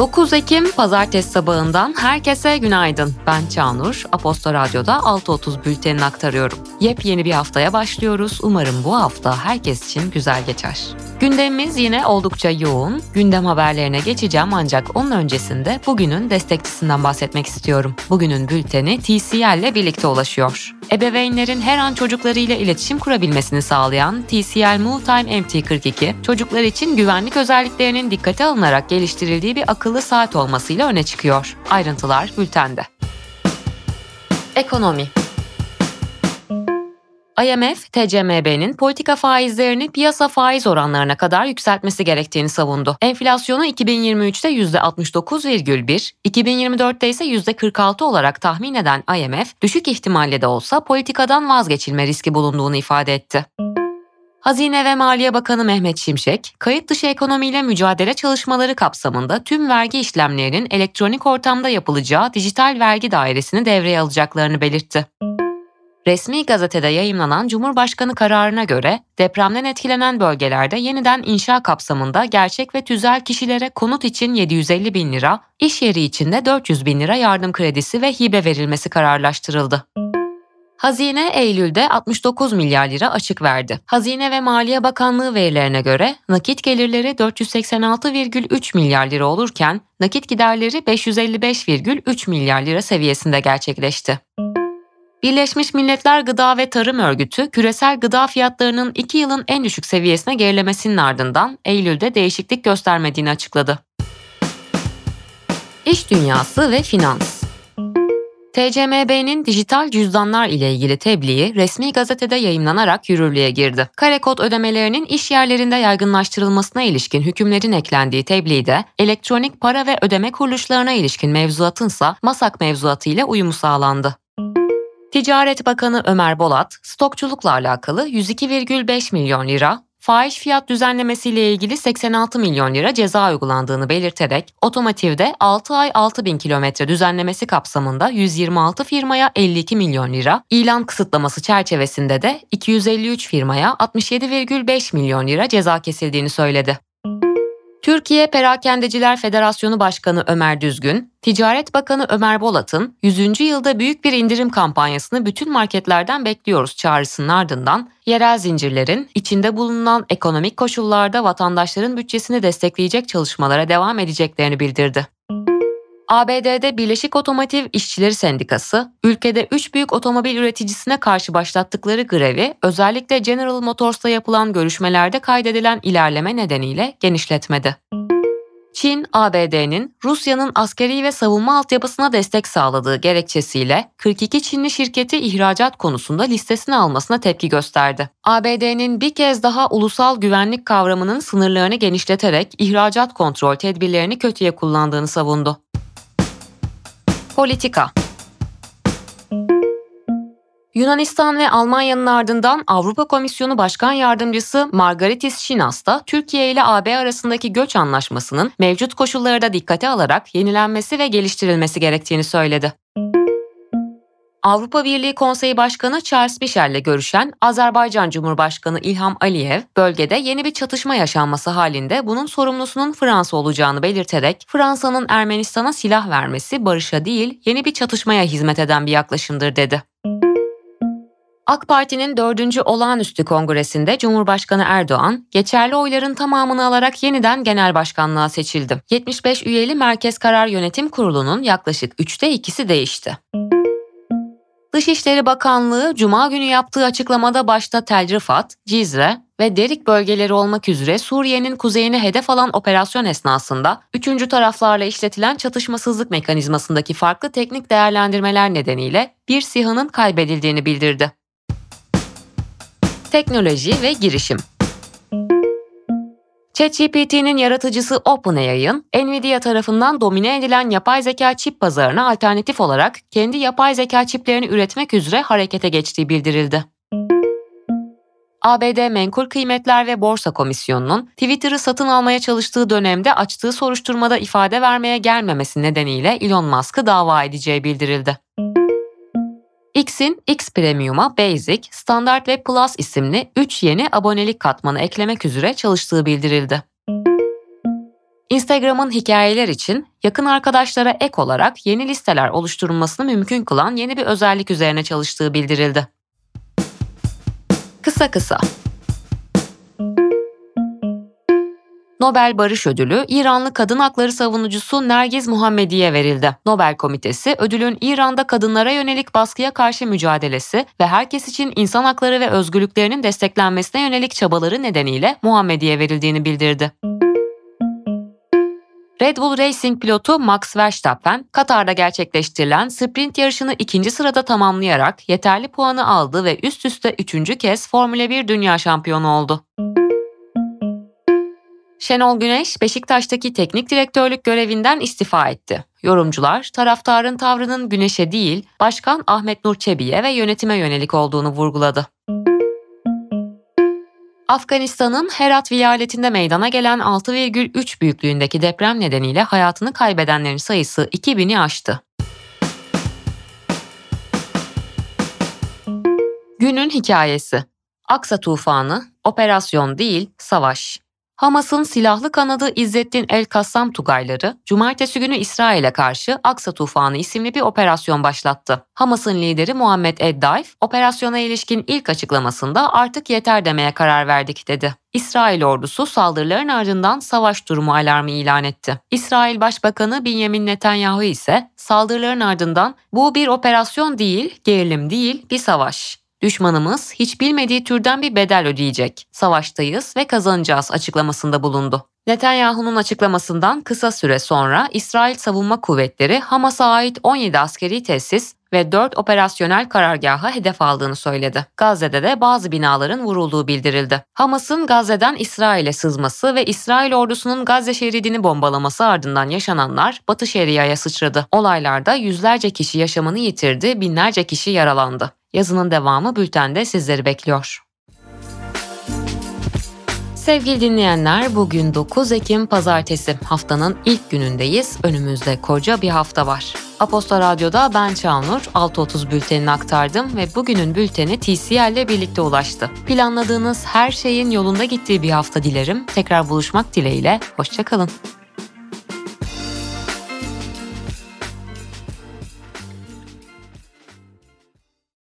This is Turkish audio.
9 Ekim Pazartesi sabahından herkese günaydın. Ben Çağnur, Aposto Radyo'da 6.30 bültenini aktarıyorum. Yepyeni bir haftaya başlıyoruz. Umarım bu hafta herkes için güzel geçer. Gündemimiz yine oldukça yoğun. Gündem haberlerine geçeceğim ancak onun öncesinde bugünün destekçisinden bahsetmek istiyorum. Bugünün bülteni TCL ile birlikte ulaşıyor. Ebeveynlerin her an çocuklarıyla iletişim kurabilmesini sağlayan TCL MoveTime MT42, çocuklar için güvenlik özelliklerinin dikkate alınarak geliştirildiği bir akıllı saat olmasıyla öne çıkıyor. Ayrıntılar bültende. Ekonomi IMF, TCMB'nin politika faizlerini piyasa faiz oranlarına kadar yükseltmesi gerektiğini savundu. Enflasyonu 2023'te %69,1, 2024'te ise %46 olarak tahmin eden IMF, düşük ihtimalle de olsa politikadan vazgeçilme riski bulunduğunu ifade etti. Hazine ve Maliye Bakanı Mehmet Şimşek, kayıt dışı ekonomiyle mücadele çalışmaları kapsamında tüm vergi işlemlerinin elektronik ortamda yapılacağı dijital vergi dairesini devreye alacaklarını belirtti. Resmi gazetede yayımlanan Cumhurbaşkanı kararına göre depremden etkilenen bölgelerde yeniden inşa kapsamında gerçek ve tüzel kişilere konut için 750 bin lira, iş yeri için de 400 bin lira yardım kredisi ve hibe verilmesi kararlaştırıldı. Hazine Eylül'de 69 milyar lira açık verdi. Hazine ve Maliye Bakanlığı verilerine göre nakit gelirleri 486,3 milyar lira olurken nakit giderleri 555,3 milyar lira seviyesinde gerçekleşti. Birleşmiş Milletler Gıda ve Tarım Örgütü, küresel gıda fiyatlarının 2 yılın en düşük seviyesine gerilemesinin ardından Eylül'de değişiklik göstermediğini açıkladı. İş dünyası ve finans TCMB'nin dijital cüzdanlar ile ilgili tebliği resmi gazetede yayımlanarak yürürlüğe girdi. Kare kod ödemelerinin iş yerlerinde yaygınlaştırılmasına ilişkin hükümlerin eklendiği tebliğde elektronik para ve ödeme kuruluşlarına ilişkin mevzuatınsa MASAK mevzuatı ile uyumu sağlandı. Ticaret Bakanı Ömer Bolat, stokçulukla alakalı 102,5 milyon lira, fahiş fiyat düzenlemesiyle ilgili 86 milyon lira ceza uygulandığını belirterek otomotivde 6 ay 6 bin kilometre düzenlemesi kapsamında 126 firmaya 52 milyon lira, ilan kısıtlaması çerçevesinde de 253 firmaya 67,5 milyon lira ceza kesildiğini söyledi. Türkiye Perakendeciler Federasyonu Başkanı Ömer Düzgün, Ticaret Bakanı Ömer Bolat'ın 100. yılda büyük bir indirim kampanyasını bütün marketlerden bekliyoruz çağrısının ardından yerel zincirlerin içinde bulunan ekonomik koşullarda vatandaşların bütçesini destekleyecek çalışmalara devam edeceklerini bildirdi. ABD'de Birleşik Otomotiv İşçileri Sendikası, ülkede 3 büyük otomobil üreticisine karşı başlattıkları grevi özellikle General Motors'ta yapılan görüşmelerde kaydedilen ilerleme nedeniyle genişletmedi. Çin, ABD'nin Rusya'nın askeri ve savunma altyapısına destek sağladığı gerekçesiyle 42 Çinli şirketi ihracat konusunda listesine almasına tepki gösterdi. ABD'nin bir kez daha ulusal güvenlik kavramının sınırlarını genişleterek ihracat kontrol tedbirlerini kötüye kullandığını savundu. Politika Yunanistan ve Almanya'nın ardından Avrupa Komisyonu Başkan Yardımcısı Margaritis Şinas da Türkiye ile AB arasındaki göç anlaşmasının mevcut koşulları da dikkate alarak yenilenmesi ve geliştirilmesi gerektiğini söyledi. Avrupa Birliği Konseyi Başkanı Charles Michel ile görüşen Azerbaycan Cumhurbaşkanı İlham Aliyev, bölgede yeni bir çatışma yaşanması halinde bunun sorumlusunun Fransa olacağını belirterek Fransa'nın Ermenistan'a silah vermesi barışa değil yeni bir çatışmaya hizmet eden bir yaklaşımdır dedi. AK Parti'nin 4. olağanüstü kongresinde Cumhurbaşkanı Erdoğan, geçerli oyların tamamını alarak yeniden genel başkanlığa seçildi. 75 üyeli Merkez Karar Yönetim Kurulu'nun yaklaşık 3'te ikisi değişti. Dışişleri Bakanlığı Cuma günü yaptığı açıklamada başta Tel Rifat, Cizre ve Derik bölgeleri olmak üzere Suriye'nin kuzeyini hedef alan operasyon esnasında üçüncü taraflarla işletilen çatışmasızlık mekanizmasındaki farklı teknik değerlendirmeler nedeniyle bir SİHA'nın kaybedildiğini bildirdi. Teknoloji ve girişim ChatGPT'nin yaratıcısı OpenAI'ın Nvidia tarafından domine edilen yapay zeka çip pazarına alternatif olarak kendi yapay zeka çiplerini üretmek üzere harekete geçtiği bildirildi. ABD Menkul Kıymetler ve Borsa Komisyonu'nun Twitter'ı satın almaya çalıştığı dönemde açtığı soruşturmada ifade vermeye gelmemesi nedeniyle Elon Musk'ı dava edeceği bildirildi. X'in X Premium'a Basic, Standard ve Plus isimli 3 yeni abonelik katmanı eklemek üzere çalıştığı bildirildi. Instagram'ın hikayeler için yakın arkadaşlara ek olarak yeni listeler oluşturulmasını mümkün kılan yeni bir özellik üzerine çalıştığı bildirildi. Kısa kısa Nobel Barış Ödülü İranlı kadın hakları savunucusu Nergiz Muhammedi'ye verildi. Nobel Komitesi ödülün İran'da kadınlara yönelik baskıya karşı mücadelesi ve herkes için insan hakları ve özgürlüklerinin desteklenmesine yönelik çabaları nedeniyle Muhammedi'ye verildiğini bildirdi. Red Bull Racing pilotu Max Verstappen, Katar'da gerçekleştirilen sprint yarışını ikinci sırada tamamlayarak yeterli puanı aldı ve üst üste üçüncü kez Formula 1 dünya şampiyonu oldu. Şenol Güneş, Beşiktaş'taki teknik direktörlük görevinden istifa etti. Yorumcular, taraftarın tavrının Güneş'e değil, Başkan Ahmet Nur Çebi'ye ve yönetime yönelik olduğunu vurguladı. Afganistan'ın Herat vilayetinde meydana gelen 6,3 büyüklüğündeki deprem nedeniyle hayatını kaybedenlerin sayısı 2000'i aştı. Günün hikayesi Aksa tufanı, operasyon değil, savaş. Hamas'ın silahlı kanadı İzzettin El-Kassam Tugayları, cumartesi günü İsrail'e karşı Aksa Tufanı isimli bir operasyon başlattı. Hamas'ın lideri Muhammed Eddaif, operasyona ilişkin ilk açıklamasında artık yeter demeye karar verdik dedi. İsrail ordusu saldırıların ardından savaş durumu alarmı ilan etti. İsrail Başbakanı Benjamin Netanyahu ise saldırıların ardından bu bir operasyon değil, gerilim değil, bir savaş. Düşmanımız hiç bilmediği türden bir bedel ödeyecek. Savaştayız ve kazanacağız açıklamasında bulundu. Netanyahu'nun açıklamasından kısa süre sonra İsrail Savunma Kuvvetleri Hamas'a ait 17 askeri tesis ve 4 operasyonel karargaha hedef aldığını söyledi. Gazze'de de bazı binaların vurulduğu bildirildi. Hamas'ın Gazze'den İsrail'e sızması ve İsrail ordusunun Gazze şeridini bombalaması ardından yaşananlar Batı Şeria'ya sıçradı. Olaylarda yüzlerce kişi yaşamını yitirdi, binlerce kişi yaralandı. Yazının devamı bültende sizleri bekliyor. Sevgili dinleyenler bugün 9 Ekim Pazartesi haftanın ilk günündeyiz. Önümüzde koca bir hafta var. Aposta Radyo'da ben Çağnur 6.30 bültenini aktardım ve bugünün bülteni TCL ile birlikte ulaştı. Planladığınız her şeyin yolunda gittiği bir hafta dilerim. Tekrar buluşmak dileğiyle, hoşçakalın.